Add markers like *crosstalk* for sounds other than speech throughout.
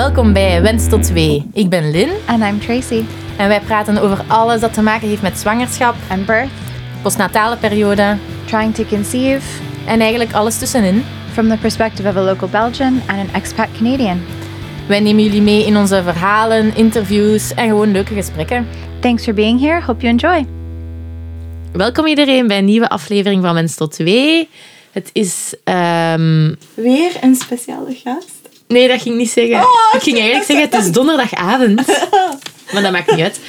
Welkom bij Wens tot 2. Ik ben Lynn And I'm Tracy. en wij praten over alles dat te maken heeft met zwangerschap, And birth, postnatale periode trying to conceive en eigenlijk alles tussenin. from the perspective of a local Belgian and an expat Canadian. Wij nemen jullie mee in onze verhalen, interviews en gewoon leuke gesprekken. Thanks for being here. Hope you enjoy. Welkom iedereen bij een nieuwe aflevering van Wens tot 2. Het is... ehm, Weer een speciale gast. Nee, dat ging ik niet zeggen. Oh, ik ging eigenlijk zeggen, het is donderdagavond. *laughs* Maar dat maakt niet uit.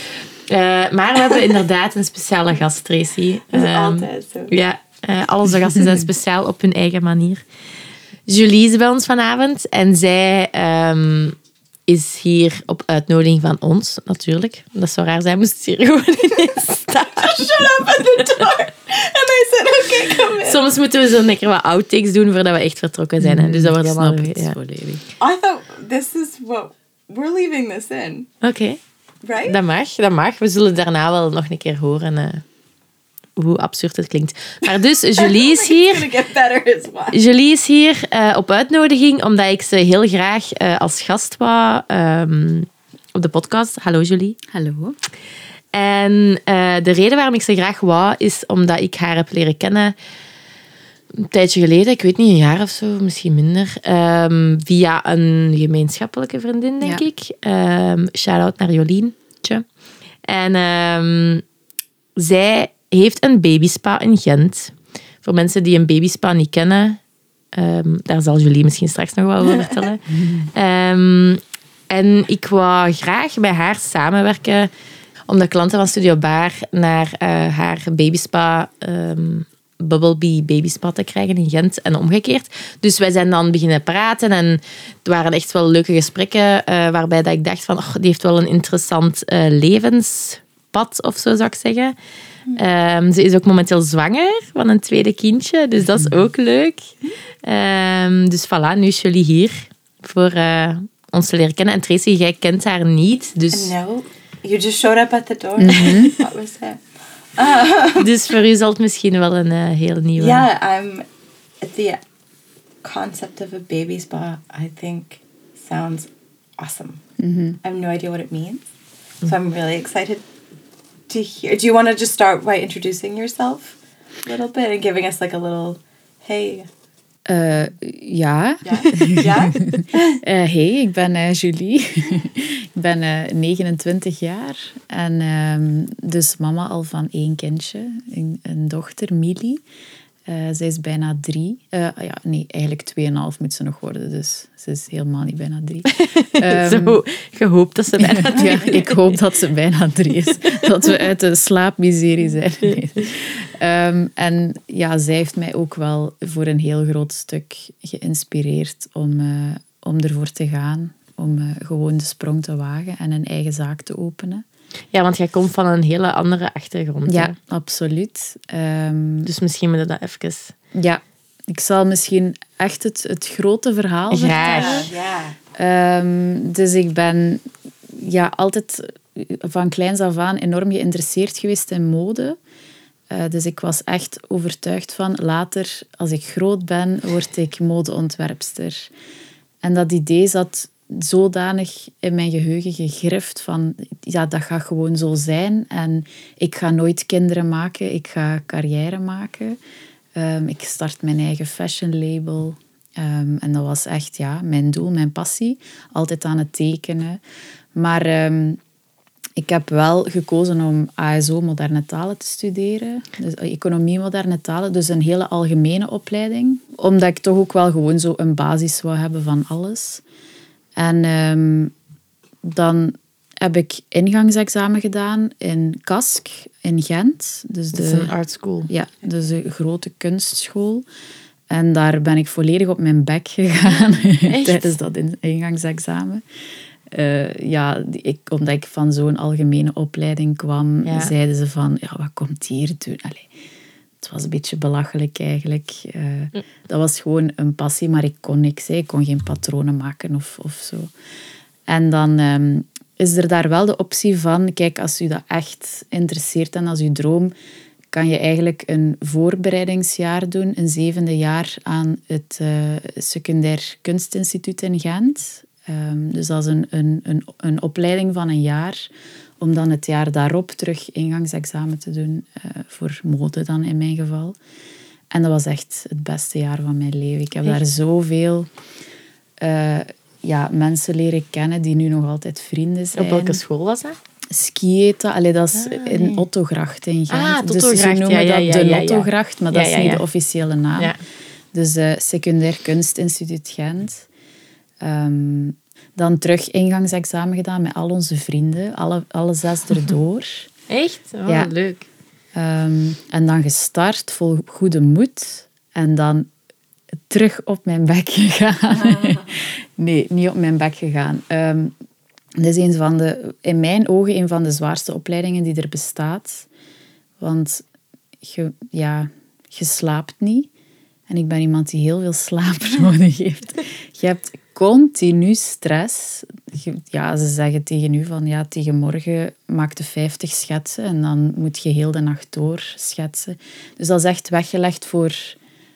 Eh, maar we hebben inderdaad een speciale gast, Tracy. Dat is Ehm, altijd zo. Ja, al onze gasten zijn speciaal op hun eigen manier. Julie is bij ons vanavond en zij ehm, is hier op uitnodiging van ons, natuurlijk. Dat zou raar zijn, moest hier *laughs* gewoon ineens staan. *laughs* Shut up at the door. En hij zei, oké, kom in. Soms moeten we zo lekker wat outtakes doen voordat we echt vertrokken zijn. hè. Dus dat wordt Ik allemaal... snap het ja. volledig. I thought this is what we're leaving this in, Oké, right? dat mag, dat mag. We zullen daarna wel nog een keer horen eh, hoe absurd het klinkt. Maar dus, *laughs* Julie is hier. It's gonna get better as well. Julie is hier eh, op uitnodiging, omdat ik ze heel graag eh, als gast wou ehm, op de podcast. Hallo Julie. Hallo. En eh, de reden waarom ik ze graag wou, is omdat ik haar heb leren kennen een tijdje geleden, ik weet niet, een jaar of zo, misschien minder, ehm, via een gemeenschappelijke vriendin, denk Ja. ik. Ehm Shout-out naar Jolientje. En ehm, zij heeft een babyspa in Gent. Voor mensen die een babyspa niet kennen, ehm, daar zal Julie misschien straks nog wel over *laughs* vertellen. Ehm, en ik wou graag bij haar samenwerken om de klanten van Studio Bar naar eh, haar babyspa, ehm Bubble Bee babyspa te krijgen in Gent en omgekeerd. Dus wij zijn dan beginnen praten en het waren echt wel leuke gesprekken eh, waarbij dat ik dacht van, oh, die heeft wel een interessant eh, levenspad of zo zou ik zeggen. Ehm, ze is ook momenteel zwanger van een tweede kindje, dus dat is ook leuk. Ehm, dus voilà, nu is jullie hier voor eh, ons te leren kennen. En Tracy, jij kent haar niet, dus... No, you just showed up at the door. *laughs* What was that? *laughs* *laughs* Dus voor u zal het misschien wel een eh, heel nieuwe... Yeah, I'm. The concept of a baby spa, I think, sounds awesome. I have no idea what it means, so I'm really excited to hear. Do you want to just start by introducing yourself a little bit and giving us like a little, hey, Eh, ja. yeah? *laughs* Eh, hey, ik ben eh, Julie. *laughs* ik ben eh, 29 jaar en ehm, dus mama al van één kindje, een, een dochter, Millie. Eh, zij is bijna drie. Eh, ja, nee, eigenlijk tweeënhalf moet ze nog worden, dus ze is helemaal niet bijna drie. *laughs* Ehm, Zo gehoopt dat ze *laughs* bijna... ja, ik hoop dat ze bijna drie is. *laughs* Dat we uit de slaapmiserie zijn. Nee. Ehm, en ja, zij heeft mij ook wel voor een heel groot stuk geïnspireerd om, eh, om ervoor te gaan. Om gewoon de sprong te wagen en een eigen zaak te openen. Ja, want jij komt van een hele andere achtergrond. Ja, hè? absoluut. Ehm, Dus misschien moeten we dat even... ja, ik zal misschien echt het, het grote verhaal vertellen. Yeah. Ehm, dus ik ben ja, altijd van kleins af aan enorm geïnteresseerd geweest in mode. Eh, dus ik was echt overtuigd van later, als ik groot ben, word ik modeontwerpster. En dat idee zat zodanig in mijn geheugen gegrift van ja, dat gaat gewoon zo zijn. En ik ga nooit kinderen maken, ik ga carrière maken. Ehm, ik start mijn eigen fashion label. Ehm, en dat was echt ja, mijn doel, mijn passie. Altijd aan het tekenen. Maar ehm, ik heb wel gekozen om ASO moderne talen te studeren. Dus economie moderne talen. Dus een hele algemene opleiding. Omdat ik toch ook wel gewoon zo een basis wou hebben van alles. En ehm, dan heb ik ingangsexamen gedaan in KASK in Gent. Dus Het is de, een art school. ja, dus een grote kunstschool. En daar ben ik volledig op mijn bek gegaan *laughs* tijdens dat in- ingangsexamen. Eh, ja, ik, omdat ik van zo'n algemene opleiding kwam, Ja. zeiden ze van, ja, wat komt hier doen? Allee, het was een beetje belachelijk eigenlijk. Eh, Dat was gewoon een passie, maar ik kon niks. hè. Ik kon geen patronen maken of, of zo. En dan ehm, is er daar wel de optie van, kijk, als u dat echt interesseert en als u droom, kan je eigenlijk een voorbereidingsjaar doen, een zevende jaar aan het eh, Secundair Kunstinstituut in Gent. Ehm, dus dat is een, een, een, een opleiding van een jaar, om dan het jaar daarop terug ingangsexamen te doen, eh, voor mode dan in mijn geval. En dat was echt het beste jaar van mijn leven. Ik heb daar zoveel eh, ja, mensen leren kennen die nu nog altijd vrienden zijn. Op welke school was dat? Skieten, allee, dat is in Ottogracht in Gent. Ah, dus ze noemen ja, ja, dat de. Ottogracht, maar dat is niet de officiële naam. Dus eh, Secundair Kunstinstituut Gent. Ehm, dan terug ingangsexamen gedaan met al onze vrienden, alle, alle zes erdoor. *laughs* Echt? Oh, Ja. leuk. Ehm, en dan gestart vol goede moed. En dan terug op mijn bek *laughs* gegaan. nee, niet op mijn bek gegaan. Dat is een van de, in mijn ogen een van de zwaarste opleidingen die er bestaat. Want je, ja, je slaapt niet. En ik ben iemand die heel veel slaap *laughs* nodig heeft. Je hebt continu stress. Ja, ze zeggen tegen u van ja, tegen morgen maak je 50 schetsen en dan moet je heel de nacht door schetsen. Dus dat is echt weggelegd voor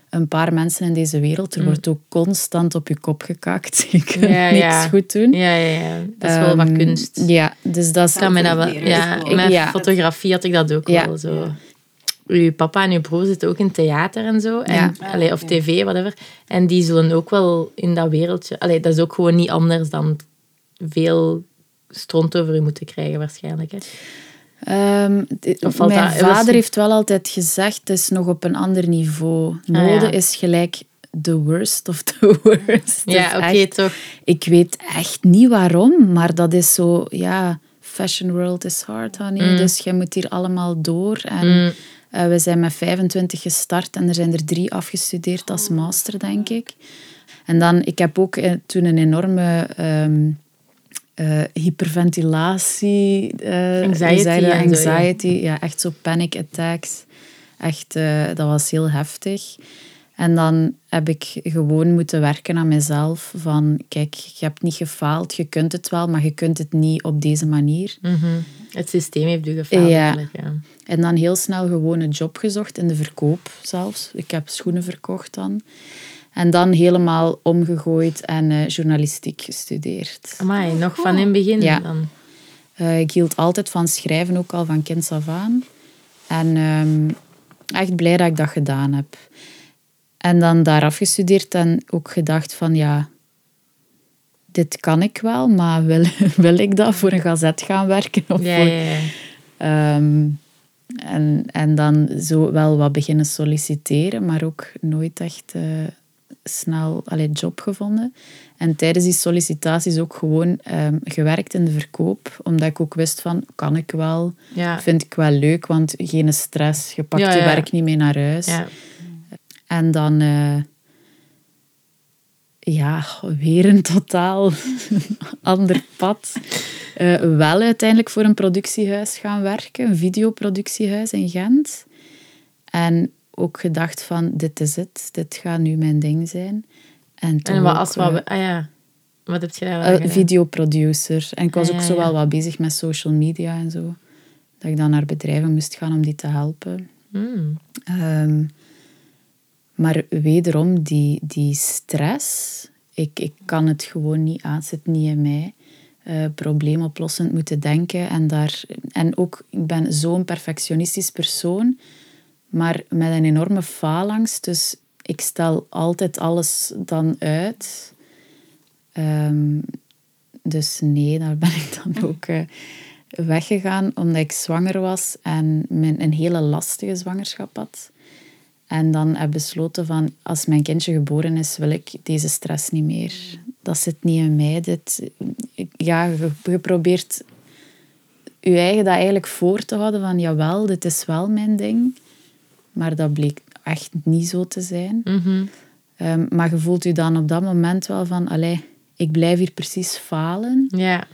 een paar mensen in deze wereld. Er wordt ook constant op je kop gekakt. *laughs* Je kunt Mm. Ja, niks ja. goed doen. Ja, ja, ja. Dat is wel wat Ehm, kunst. Ja, dus dat is... Kan me dat wel, ja, Ik- met fotografie had ik dat ook Ja. wel zo. Uw papa en uw broer zitten ook in theater en zo. En, Ja. allee, of tv, whatever. En die zullen ook wel in dat wereldje... Allee, dat is ook gewoon niet anders dan veel stront over u moeten krijgen, waarschijnlijk. Hè. Ehm, Of valt mijn dat- was- vader heeft wel altijd gezegd, het is nog op een ander niveau. Mode ja. is gelijk the worst of the *laughs* worst. Ja, oké, toch. Ik weet echt niet waarom, maar dat is zo, ja, fashion world is hard, honey. Mm. Dus je moet hier allemaal door. En eh, we zijn met 25 gestart en er zijn er drie afgestudeerd als master, denk ik. En dan, ik heb ook eh, toen een enorme ehm, eh, hyperventilatie, eh, Anxiety ja. anxiety, ja, echt zo panic attacks. Echt, dat was heel heftig. En dan heb ik gewoon moeten werken aan mezelf. Van, kijk, je hebt niet gefaald, je kunt het wel, maar je kunt het niet op deze manier. Mhm. Het systeem heeft u gefaald. Ja. eigenlijk, ja. En dan heel snel gewoon een job gezocht, in de verkoop zelfs. Ik heb schoenen verkocht dan. En dan helemaal omgegooid en eh, journalistiek gestudeerd. Amai, nog van in het begin Ja. dan. Eh, ik hield altijd van schrijven, ook al van kinds af aan. En ehm, echt blij dat ik dat gedaan heb. En dan daar afgestudeerd en ook gedacht van ja, dit kan ik wel, maar wil, *laughs* wil ik dat voor een gazet gaan werken? Of Ja, voor, ja, ja. Ehm, en, en dan zo wel wat beginnen solliciteren, maar ook nooit echt eh, snel allee, job gevonden. En tijdens die sollicitaties ook gewoon ehm, gewerkt in de verkoop, omdat ik ook wist van, kan ik wel, vind ik wel leuk, want geen stress, je pakt je werk niet mee naar huis. En dan, eh, ja, weer een totaal *laughs* ander pad. Eh, wel uiteindelijk voor een productiehuis gaan werken, een videoproductiehuis in Gent. En ook gedacht van, dit is het, dit gaat nu mijn ding zijn. En, toen En wat ook, als wat... eh, we- Ah ja. Wat heb je daar videoproducer. En ik was Ah, ook zo ja. wel wat bezig met social media en zo. Dat ik dan naar bedrijven moest gaan om die te helpen. Hmm. Ehm, maar wederom, die, die stress, ik, ik kan het gewoon niet aan, het zit niet in mij. Eh, probleemoplossend moeten denken. En, daar, en ook, ik ben zo'n perfectionistisch persoon, maar met een enorme faalangst. Dus ik stel altijd alles dan uit. Ehm, dus nee, daar ben ik dan *laughs* ook eh, weggegaan omdat ik zwanger was en mijn, een hele lastige zwangerschap had. En dan heb besloten van, als mijn kindje geboren is, wil ik deze stress niet meer. Dat zit niet in mij. Dit, ja, je, probeert je eigen dat eigenlijk voor te houden van, jawel, dit is wel mijn ding. Maar dat bleek echt niet zo te zijn. Mhm. Ehm, maar je voelt je dan op dat moment wel van, allee, ik blijf hier precies falen. Ja.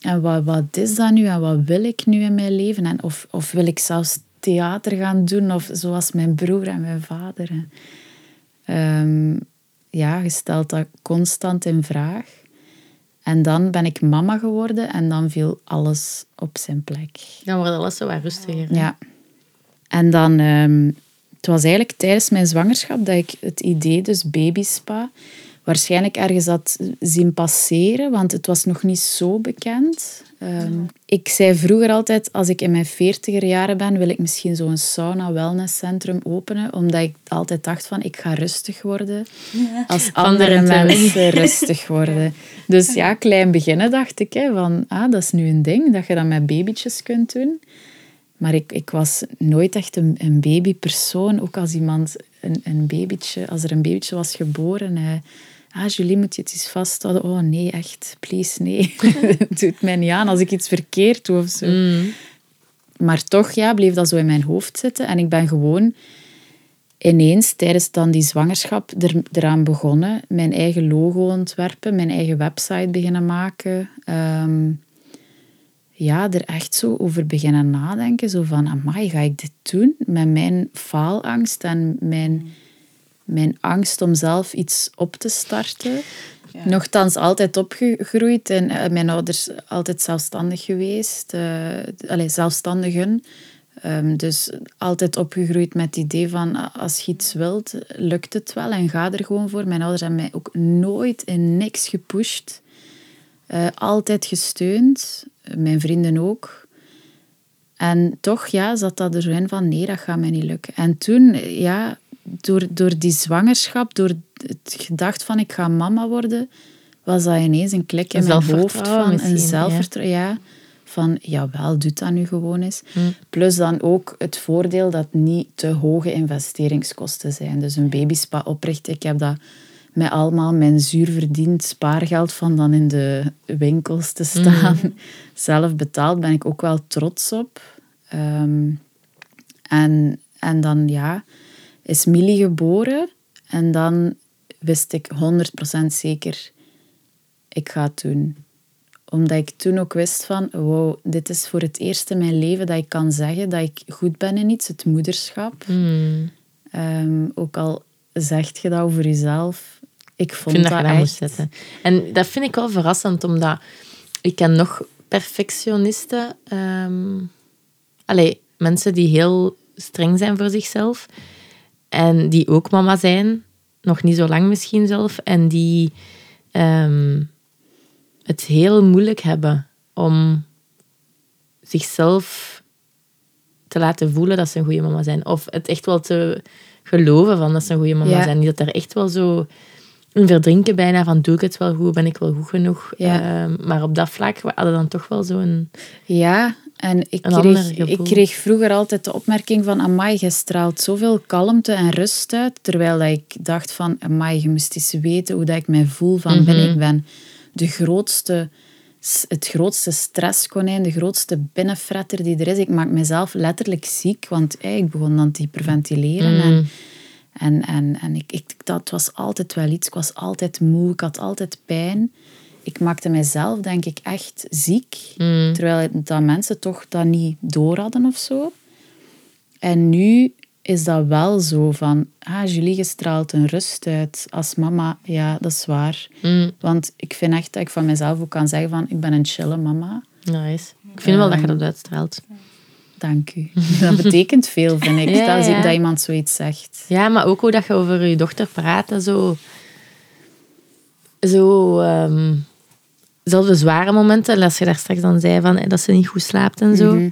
En wat, wat is dat nu en wat wil ik nu in mijn leven? En of, of wil ik zelfs theater gaan doen, of zoals mijn broer en mijn vader. Ehm, ja, je stelt dat constant in vraag. En dan ben ik mama geworden en dan viel alles op zijn plek. Dan wordt alles zo wat rustiger. hè? Ja. En dan, ehm, het was eigenlijk tijdens mijn zwangerschap dat ik het idee, dus babyspa, waarschijnlijk ergens had zien passeren, want het was nog niet zo bekend. Ehm, ik zei vroeger altijd, als ik in mijn veertiger jaren ben, wil ik misschien zo'n sauna-wellnesscentrum openen, omdat ik altijd dacht van, ik ga rustig worden als andere mensen *laughs* rustig worden. Dus ja, klein beginnen dacht ik, hè, van, ah, dat is nu een ding, dat je dat met babytjes kunt doen. Maar ik, ik was nooit echt een, een babypersoon. Ook als iemand een, een babytje, als er een babytje was geboren. Hij, ah, Julie, moet je het eens vasthouden? Oh nee, echt, please, nee. *laughs* Het mij niet aan als ik iets verkeerd doe of zo. Maar toch ja, bleef dat zo in mijn hoofd zitten. En ik ben gewoon ineens tijdens dan die zwangerschap er, eraan begonnen. Mijn eigen logo ontwerpen, mijn eigen website beginnen maken. Ehm, ja, er echt zo over beginnen nadenken. Zo van, amai, ga ik dit doen? Met mijn faalangst en mijn, mijn angst om zelf iets op te starten. Nochtans altijd opgegroeid en eh, mijn ouders altijd zelfstandig geweest. eh allee, zelfstandigen. Ehm, dus altijd opgegroeid met het idee van als je iets wilt, lukt het wel en ga er gewoon voor. Mijn ouders hebben mij ook nooit in niks gepusht. Eh, altijd gesteund. Mijn vrienden ook. En toch ja, zat dat er zo in van nee, dat gaat mij niet lukken. En toen, ja, door, door die zwangerschap, door het gedacht van ik ga mama worden, was dat ineens een klik in mijn hoofd van een ja. zelfvertrouwen. Ja. Van jawel, doe dat nu gewoon eens. Plus dan ook het voordeel dat niet te hoge investeringskosten zijn. Dus een babyspa oprichten, ik heb dat met allemaal mijn zuur verdiend spaargeld van dan in de winkels te staan. *laughs* Zelf betaald ben ik ook wel trots op. Ehm, en, en dan ja, is Millie geboren. En dan wist ik 100% zeker, ik ga het doen. Omdat ik toen ook wist van, wow, dit is voor het eerst in mijn leven dat ik kan zeggen dat ik goed ben in iets, het moederschap. Hmm. Ehm, ook al zegt je dat over jezelf, ik vond dat dat, echt... zetten. En dat vind ik wel verrassend, omdat ik ken nog perfectionisten. ehm allee, mensen die heel streng zijn voor zichzelf. En die ook mama zijn. Nog niet zo lang misschien zelf. En die ehm, het heel moeilijk hebben om zichzelf te laten voelen dat ze een goede mama zijn. Of het echt wel te geloven van dat ze een goede mama Ja. zijn. Die dat er echt wel zo verdrinken bijna van doe ik het wel goed, ben ik wel goed genoeg. Ja. Ehm, maar op dat vlak hadden dan toch wel zo'n... Ja, en ik kreeg, ik kreeg vroeger altijd de opmerking van amai, je straalt zoveel kalmte en rust uit. Terwijl dat ik dacht van amai, je moest eens weten hoe dat ik mij voel van binnen. Ik ben de grootste, het grootste stresskonijn, de grootste binnenfretter die er is. Ik maak mezelf letterlijk ziek, want ik begon dan te hyperventileren. En, en, en, en ik, ik, dat was altijd wel iets. Ik was altijd moe, ik had altijd pijn. Ik maakte mezelf, denk ik, echt ziek. Terwijl dat mensen toch dat niet door hadden of zo. En nu is dat wel zo van... Ah, Julie, je straalt een rust uit als mama. Ja, dat is waar. Want ik vind echt dat ik van mezelf ook kan zeggen van... Ik ben een chille mama. Nice. Ik vind wel dat je dat uitstraalt. Dank u. *laughs* Dat betekent veel, vind ik. Ja, als ja. ik dat iemand zoiets zegt. Ja, maar ook hoe dat je over je dochter praat. en Zo, zo ehm, zelfs de zware momenten. Als je daar straks dan zei van, eh, dat ze niet goed slaapt en zo.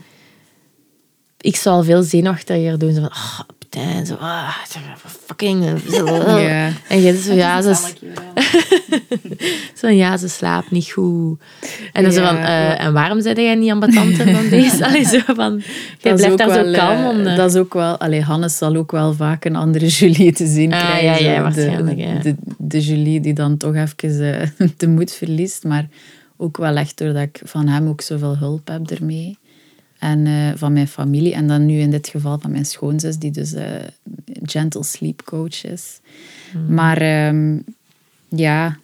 Ik zou al veel zenuwachtiger doen. Zo van, oh, Ptijn, zo, ah, fucking... Zo, *laughs* Ja. En jij zo, ja, ze, *laughs* zo, ja, ze slaapt niet goed. En dan zo van, eh, en waarom zei jij niet ambetanter dan *laughs* deze? Allee, zo van, jij blijft daar zo kalm eh, onder. Dat is ook wel... Allee, Hannes zal ook wel vaak een andere Julie te zien Ah, krijgen. ja, ja, waarschijnlijk, de, ja. De, de Julie die dan toch even eh, de moed verliest. Maar ook wel echt doordat ik van hem ook zoveel hulp heb ermee. En eh, van mijn familie. En dan nu in dit geval van mijn schoonzus, die dus eh, gentle sleep coach is. Hmm. Maar ehm, ja,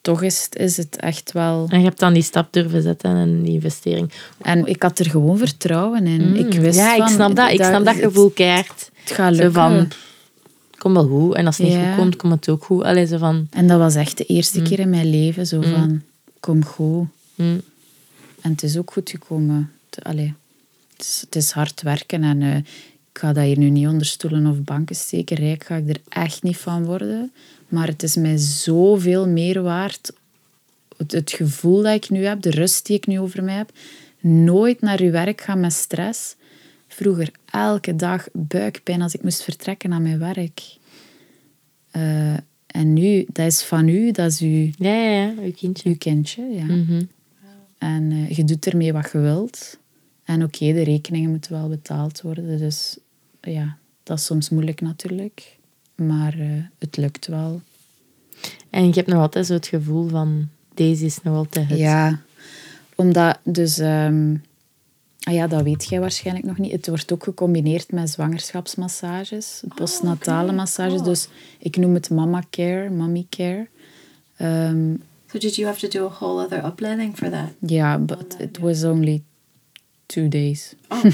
toch is, het- is het echt wel... En je hebt dan die stap durven zetten en die investering. En ik had er gewoon vertrouwen in. Ik wist ja, ik snap dat. Ik snap dat het- gevoel keihard. Het gaat Zo lukken. van, kom wel goed. En als het niet Ja. goed komt, komt het ook goed. Allee, zo van... En dat was echt de eerste keer in mijn leven zo van, kom goed. En het is ook goed gekomen. Allee, het, is, het is hard werken en eh, ik ga dat hier nu niet onder stoelen of banken steken. Rijk ga ik er echt niet van worden. Maar het is mij zoveel meer waard. Het, het gevoel dat ik nu heb, de rust die ik nu over mij heb. Nooit naar uw werk gaan met stress. Vroeger elke dag buikpijn als ik moest vertrekken naar mijn werk. Eh, en nu, dat is van u, dat is uw, Ja, ja, ja, uw kindje. uw kindje. Ja. Mhm. En eh, je doet ermee wat je wilt. En oké, de rekeningen moeten wel betaald worden. Dus ja, dat is soms moeilijk natuurlijk. Maar eh, het lukt wel. En je hebt nog altijd zo het gevoel van, deze is nog altijd het. Ja, omdat dus... ehm, ah ja, dat weet jij waarschijnlijk nog niet. Het wordt ook gecombineerd met zwangerschapsmassages. Postnatale massages. Dus ik noem het mama care, mommy care. Ehm, So did you have to do a whole other opleiding for that? Ja, but it was only two days. Oh, *laughs*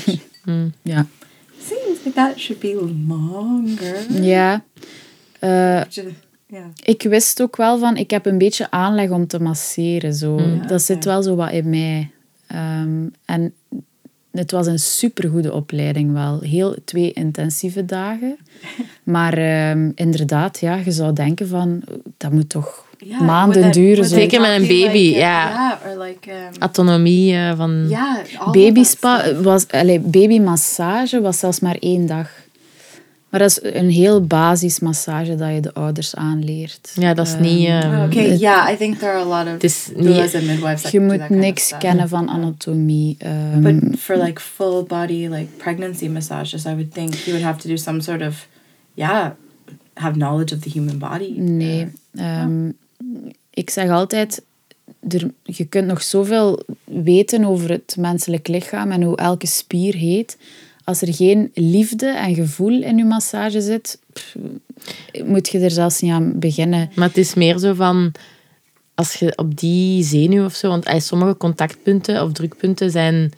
Ja. seems like that should be longer. Ja. Eh, Yeah. ik wist ook wel van, ik heb een beetje aanleg om te masseren. Zo. dat zit wel zo wat in mij. Ehm, en het was een supergoede opleiding wel. Heel twee intensieve dagen. *laughs* Maar ehm, inderdaad, ja, je zou denken van, dat moet toch Yeah, maanden duren. Zeker met een baby, like, ja. Yeah, or like... Um, Autonomie eh, van... yeah, all of Baby that spa stuff. was, allee, babymassage was zelfs maar één dag. Maar dat is een heel basismassage dat je de ouders aanleert. Ja, dat is niet... ehm, Oh, okay, yeah, I think there are a lot of is niet... and midwives that Je moet niks kennen van anatomie. ehm, But for like full body like pregnancy massages, I would think you would have to do some sort of, yeah, have knowledge of the human body. Nee. ehm, ik zeg altijd, er, je kunt nog zoveel weten over het menselijk lichaam en hoe elke spier heet. Als er geen liefde en gevoel in je massage zit, moet je er zelfs niet aan beginnen. Maar het is meer zo van... Als je op die zenuw of zo... Want eh, sommige contactpunten of drukpunten zijn...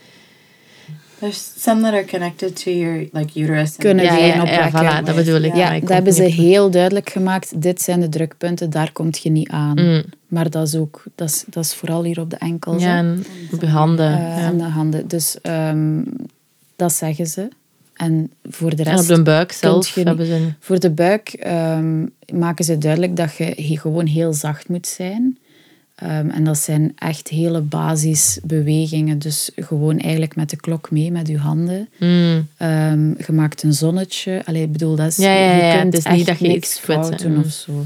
There's some that are connected to your like uterus. Kunnen Ja, die ja, ja, voilà, dat bedoel ik. Ja, Ja, maar ik dat kom hebben ze heel duidelijk gemaakt. Dit zijn de drukpunten, daar komt je niet aan. Mm. Maar dat is ook, dat is, dat is vooral hier op de enkels. Ja, en op je handen. Ja. en de handen. Dus ehm, dat zeggen ze. En voor de En op rest, de buik zelf je hebben ze... voor de buik ehm, maken ze duidelijk dat je gewoon heel zacht moet zijn. Ehm, en dat zijn echt hele basisbewegingen. Dus gewoon eigenlijk met de klok mee, met je handen. Mm. Je maakt een zonnetje. Allee, ik bedoel, dat is, Ja, ja, je kunt is niet dat je niks fout doen of zo.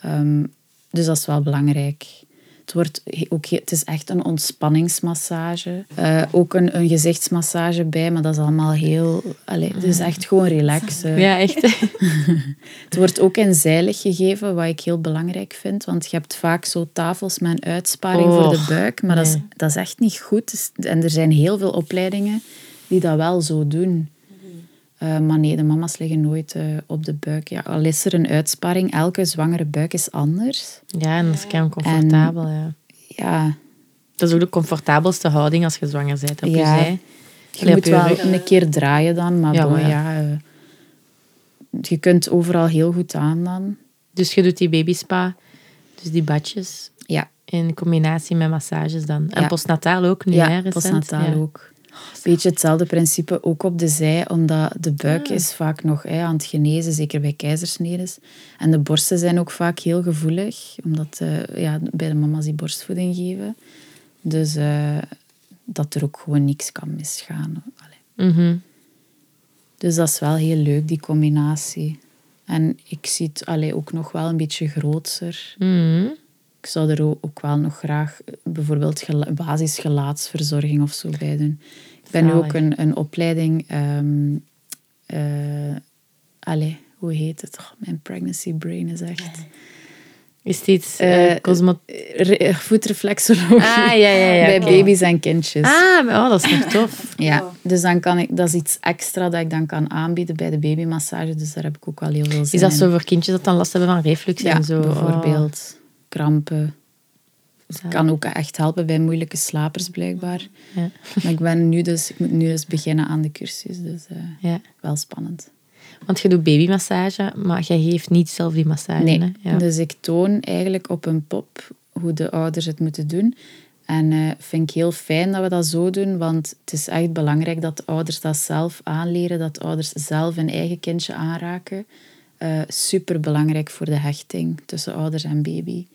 Ehm, dus dat is wel belangrijk. Het, wordt ook, he- het is echt een ontspanningsmassage. Eh, ook een, een gezichtsmassage bij, maar dat is allemaal heel... Allee, het is echt gewoon relaxen. Ja, echt. *laughs* Het wordt ook in zeilig gegeven, wat ik heel belangrijk vind. Want je hebt vaak zo tafels met een uitsparing voor de buik. Maar dat, is, dat is echt niet goed. En er zijn heel veel opleidingen die dat wel zo doen. Eh, maar nee, de mama's liggen nooit eh, op de buik. Ja, al is er een uitsparing, elke zwangere buik is anders. Ja, en dat is kei comfortabel. Ja. Ja, Dat is ook de comfortabelste houding als je zwanger bent op Ja. je zij. je moet je wel rug. een keer draaien dan. Maar Ja, bon, maar ja. ja, eh, je kunt overal heel goed aan dan. Dus je doet die babyspa, dus die badjes, Ja, in combinatie met massages dan. En Ja. postnataal ook nu, hè, Ja, recent. postnataal Ja. ook. Beetje hetzelfde principe, ook op de zij, omdat de buik Ah. is vaak nog hè, aan het genezen, zeker bij keizersnedes. En de borsten zijn ook vaak heel gevoelig, omdat eh, ja, bij de mama's die borstvoeding geven. Dus eh, dat er ook gewoon niks kan misgaan. Mhm. Dus dat is wel heel leuk, die combinatie. En ik zie het allee, ook nog wel een beetje groter. Mhm. Ik zou er ook- wel nog graag eh, bijvoorbeeld gela- basisgelaatsverzorging of zo bij doen. Ik ben nu ook een, een opleiding... ehm eh, allee, hoe heet het? Oh, mijn pregnancy brain is echt... Is dit cosmo... Re- voetreflexologie. Ah, ja, ja, ja. *laughs* Bij baby's en kindjes. Ah, oh, dat is nog tof. *laughs* Ja, dus dan kan ik, dat is iets extra dat ik dan kan aanbieden bij de babymassage. Dus daar heb ik ook wel heel veel zin Is dat in. zo voor kindjes dat dan last hebben van reflux en zo? Oh. Krampen. Zalig. kan ook echt helpen bij moeilijke slapers, blijkbaar. Ja. Maar ik, ben nu dus, ik moet nu dus beginnen aan de cursus, dus eh, Ja. wel spannend. Want je doet babymassage, maar jij geeft niet zelf die massage. Nee, Hè? Ja. dus ik toon eigenlijk op een pop hoe de ouders het moeten doen. En eh vind ik heel fijn dat we dat zo doen, want het is echt belangrijk dat ouders dat zelf aanleren, dat ouders zelf hun eigen kindje aanraken. Eh Super belangrijk voor de hechting tussen ouders en baby.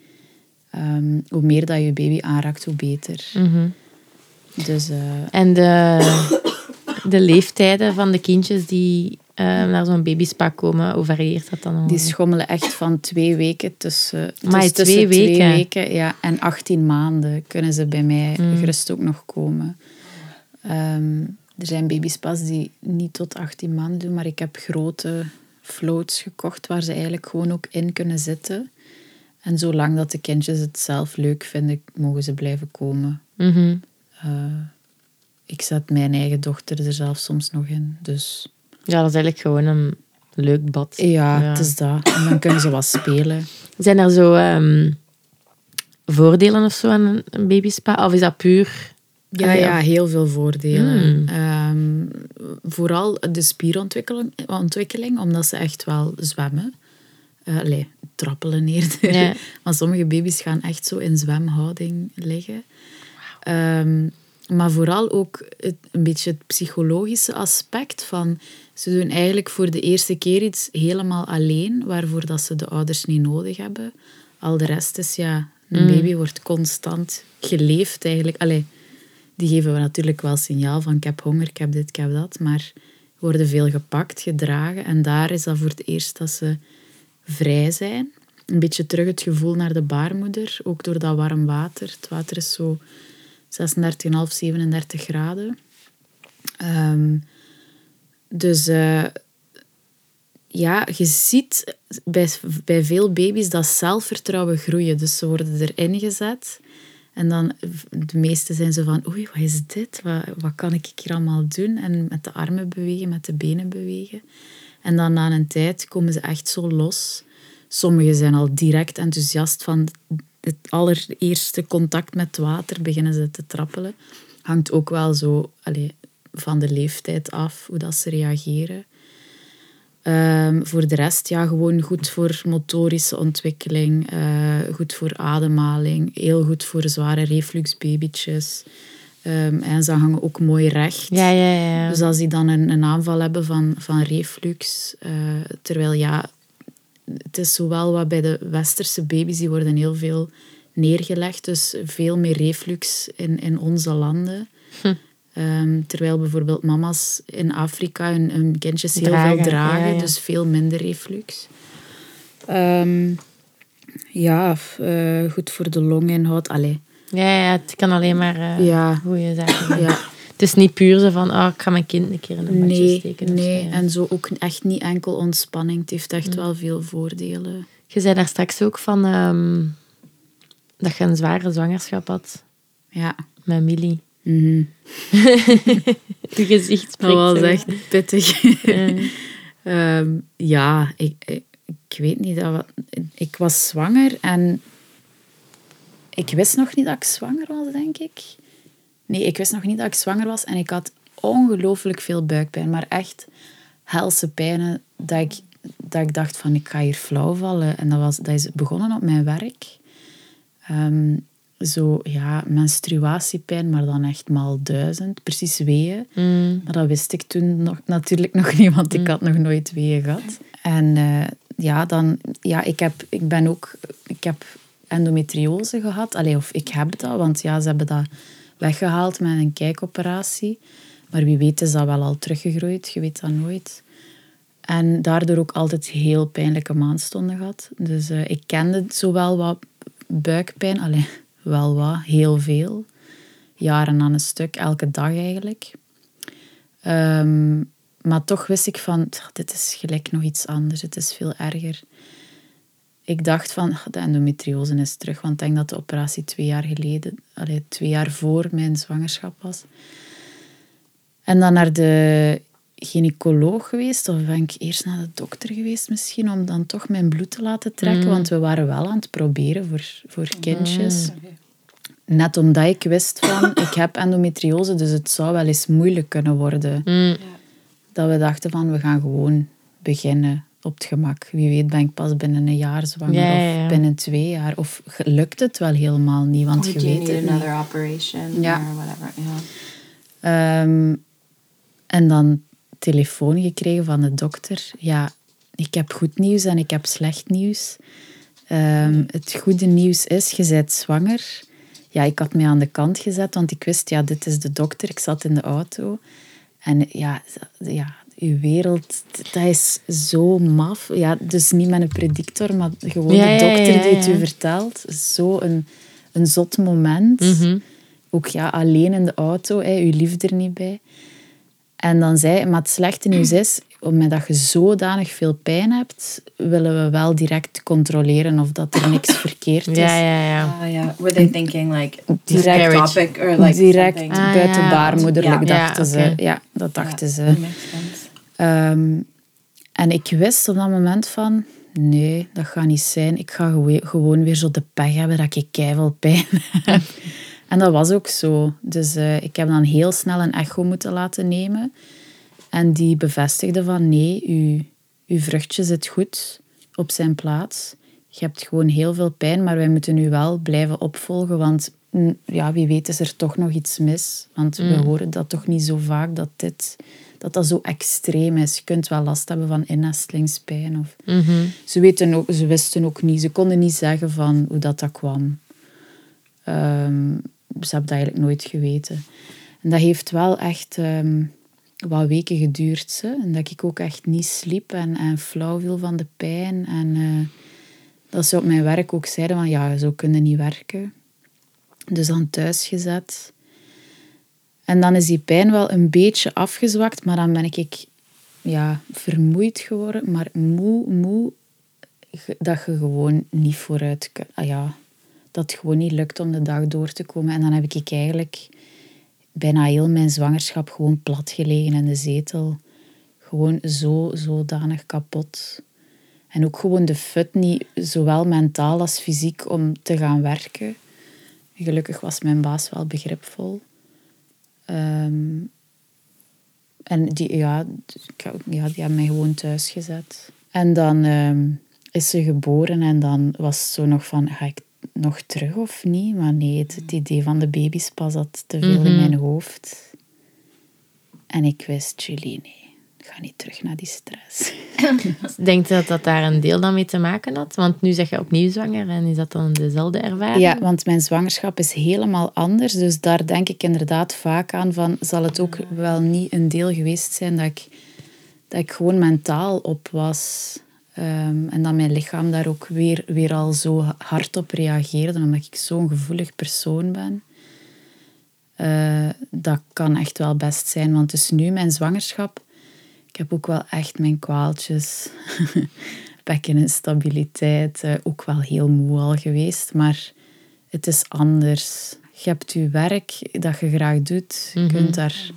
Ehm, hoe meer dat je baby aanraakt, hoe beter. Dus eh, En de, de leeftijden van de kindjes die eh, naar zo'n babyspa komen, hoe varieert dat dan? die schommelen echt van twee weken tussen, tussen twee weken? weken ja, en 18 maanden kunnen ze bij mij Mm. gerust ook nog komen. Ehm, er zijn babyspas die niet tot 18 maanden doen, maar ik heb grote floats gekocht waar ze eigenlijk gewoon ook in kunnen zitten. En zolang dat de kindjes het zelf leuk vinden, mogen ze blijven komen. Mhm. Eh, ik zet mijn eigen dochter er zelf soms nog in. Dus Ja, dat is eigenlijk gewoon een leuk bad. ja, het is dat. En dan kunnen ze wat spelen. Zijn er zo ehm, voordelen of zo aan een, babyspa? Of is dat puur... Ja, Allee, ja, heel veel voordelen. Mm. Ehm, vooral de spierontwikkeling, ontwikkeling, omdat ze echt wel zwemmen. Allee, trappelen eerder. Ja. *laughs* Maar sommige baby's gaan echt zo in zwemhouding liggen. Ehm, maar vooral ook het, een beetje het psychologische aspect van... Ze doen eigenlijk voor de eerste keer iets helemaal alleen, waarvoor dat ze de ouders niet nodig hebben. Al de rest is, ja... Een baby wordt constant geleefd eigenlijk. Allee, die geven we natuurlijk wel signaal van ik heb honger, ik heb dit, ik heb dat. Maar worden veel gepakt, gedragen. En daar is dat voor het eerst dat ze vrij zijn. Een beetje terug het gevoel naar de baarmoeder. Ook door dat warm water. Het water is zo 36,5, 37 graden. Ehm, dus eh, ja, je ziet bij, bij veel baby's dat zelfvertrouwen groeien. Dus ze worden erin gezet. En dan, de meeste zijn zo van, oei, wat is dit? Wat, wat kan ik hier allemaal doen? En met de armen bewegen, met de benen bewegen. En dan na een tijd komen ze echt zo los. Sommigen zijn al direct enthousiast van het allereerste contact met water, beginnen ze te trappelen. Hangt ook wel zo allee, van de leeftijd af, hoe dat ze reageren. Ehm, voor de rest, ja, gewoon goed voor motorische ontwikkeling, eh, goed voor ademhaling, heel goed voor zware refluxbabytjes. Ehm, en ze hangen ook mooi recht. Ja, ja, ja. Dus als die dan een, een aanval hebben van, van reflux, eh, terwijl ja, het is zowel wat bij de westerse baby's, die worden heel veel neergelegd, dus veel meer reflux in, in onze landen. Ehm, terwijl bijvoorbeeld mama's in Afrika hun, hun kindjes heel Dragen, veel dragen, ja, ja. dus veel minder reflux. Ehm, ja, eh, goed voor de longinhoud. Allee, ja, ja, het kan alleen maar eh Ja. goede zaken ja. *laughs* Het is niet puur zo van, oh, ik ga mijn kind een keer in een Nee, steken. nee. zo, ja. en zo ook echt niet enkel ontspanning. Het heeft echt wel veel voordelen. Je zei daar straks ook van ehm, dat je een zware zwangerschap had Ja. met Millie. Mhm. *laughs* Je gezicht spreekt. Dat was echt pittig. Ja. *laughs* Ehm, ja, ik, ik, ik weet niet. Dat ik was zwanger en ik wist nog niet dat ik zwanger was, denk ik. Nee, ik wist nog niet dat ik zwanger was en ik had ongelooflijk veel buikpijn. Maar echt helse pijnen dat ik, dat ik dacht van ik ga hier flauw vallen. En dat, was, dat is begonnen op mijn werk. Ehm, zo, ja, menstruatiepijn, maar dan echt maal duizend. Precies weeën. Mm. Maar dat wist ik toen nog, natuurlijk nog niet, want ik had nog nooit weeën gehad. En eh, ja, dan, ja, ik, heb, ik ben ook, ik heb endometriose gehad. Allee, of ik heb dat, want ja, ze hebben dat weggehaald met een kijkoperatie. Maar wie weet is dat wel al teruggegroeid, je weet dat nooit. En daardoor ook altijd heel pijnlijke maandstonden gehad. Dus eh, ik kende zowel wat buikpijn, allee, wel wat, heel veel. Jaren aan een stuk, elke dag eigenlijk. Ehm, maar toch wist ik van, "Tch, dit is gelijk nog iets anders, het is veel erger. Ik dacht van, "Ach, de endometriose is terug, want ik denk dat de operatie twee jaar geleden, allee, twee jaar voor mijn zwangerschap was. En dan naar de gynaecoloog geweest, of ben ik eerst naar de dokter geweest misschien, om dan toch mijn bloed te laten trekken, want we waren wel aan het proberen voor, voor kindjes. Net omdat ik wist van, *laughs* ik heb endometriose, dus het zou wel eens moeilijk kunnen worden. Mm. Dat we dachten van, we gaan gewoon beginnen op het gemak. Wie weet ben ik pas binnen een jaar zwanger Ja, ja, ja. of binnen twee jaar. Of lukt het wel helemaal niet, want je weet het niet. another operation Ja. or whatever? Yeah. Ehm, en dan telefoon gekregen van de dokter. Ja, ik heb goed nieuws en ik heb slecht nieuws. Ehm, het goede nieuws is, je bent zwanger. Ja, ik had mij aan de kant gezet, want ik wist, ja, dit is de dokter. Ik zat in de auto. En ja, ja uw wereld, dat is zo maf. Ja, dus niet met een predictor, maar gewoon Ja, de ja, dokter ja, die het ja. u vertelt. Zo een, een zot moment. Mhm. Ook ja, alleen in de auto, hè, uw liefde er niet bij. En dan zei hij, maar het slechte nieuws is, omdat je zodanig veel pijn hebt, willen we wel direct controleren of dat er niks verkeerd is. Ja, ja, ja. Oh yeah. Were they thinking like Direct- topic or like direct something? Ah, buiten ja. baarmoederlijk, Ja. dachten Ja, ze. Ja, dat dachten ze. Ehm, en ik wist op dat moment van, nee, dat gaat niet zijn. Ik ga gewoon weer zo de pech hebben dat ik keiveel pijn *laughs* heb. En dat was ook zo. Dus eh, ik heb dan heel snel een echo moeten laten nemen. En die bevestigde van, nee, uw, uw vruchtje zit goed op zijn plaats. Je hebt gewoon heel veel pijn, maar wij moeten u wel blijven opvolgen, want mm, ja, wie weet is er toch nog iets mis. Want we horen dat toch niet zo vaak, dat dit, dat, dat zo extreem is. Je kunt wel last hebben van innestelingspijn. Of... ze, weten ook, ze wisten ook niet, ze konden niet zeggen van hoe dat, dat kwam. Ehm, ze hebben dat eigenlijk nooit geweten. En dat heeft wel echt ehm, wat weken geduurd. Ze. En dat ik ook echt niet sliep en, en flauw viel van de pijn. En eh, dat ze op mijn werk ook zeiden van ja, zo kunnen niet werken. Dus dan thuis gezet. En dan is die pijn wel een beetje afgezwakt, maar dan ben ik ja, vermoeid geworden, maar moe, moe, dat je gewoon niet vooruit kunt. Ah ja, dat het gewoon niet lukt om de dag door te komen. En dan heb ik eigenlijk bijna heel mijn zwangerschap gewoon plat gelegen in de zetel. Gewoon zo, zodanig kapot. En ook gewoon de fut niet, zowel mentaal als fysiek, om te gaan werken. Gelukkig was mijn baas wel begripvol. Ehm, en die, ja, ja, die hebben mij gewoon thuis gezet. En dan ehm, is ze geboren en dan was zo nog van, ga ik nog terug of niet? Maar nee, het, het idee van de babyspas zat te veel in mijn hoofd. En ik wist, Julie, nee, ik ga niet terug naar die stress. *laughs* Denk je dat dat daar een deel dan mee te maken had? Want nu zeg je opnieuw zwanger en is dat dan dezelfde ervaring? Ja, want mijn zwangerschap is helemaal anders. Dus daar denk ik inderdaad vaak aan van... Zal het ook wel niet een deel geweest zijn dat ik, dat ik gewoon mentaal op was. Ehm, en dat mijn lichaam daar ook weer, weer al zo hard op reageerde. Omdat ik zo'n gevoelig persoon ben. Eh, dat kan echt wel best zijn. Want dus nu, mijn zwangerschap... Ik heb ook wel echt mijn kwaaltjes. *laughs* Bekkeninstabiliteit. eh, ook wel heel moe al geweest. Maar het is anders. Je hebt je werk dat je graag doet. Je kunt daar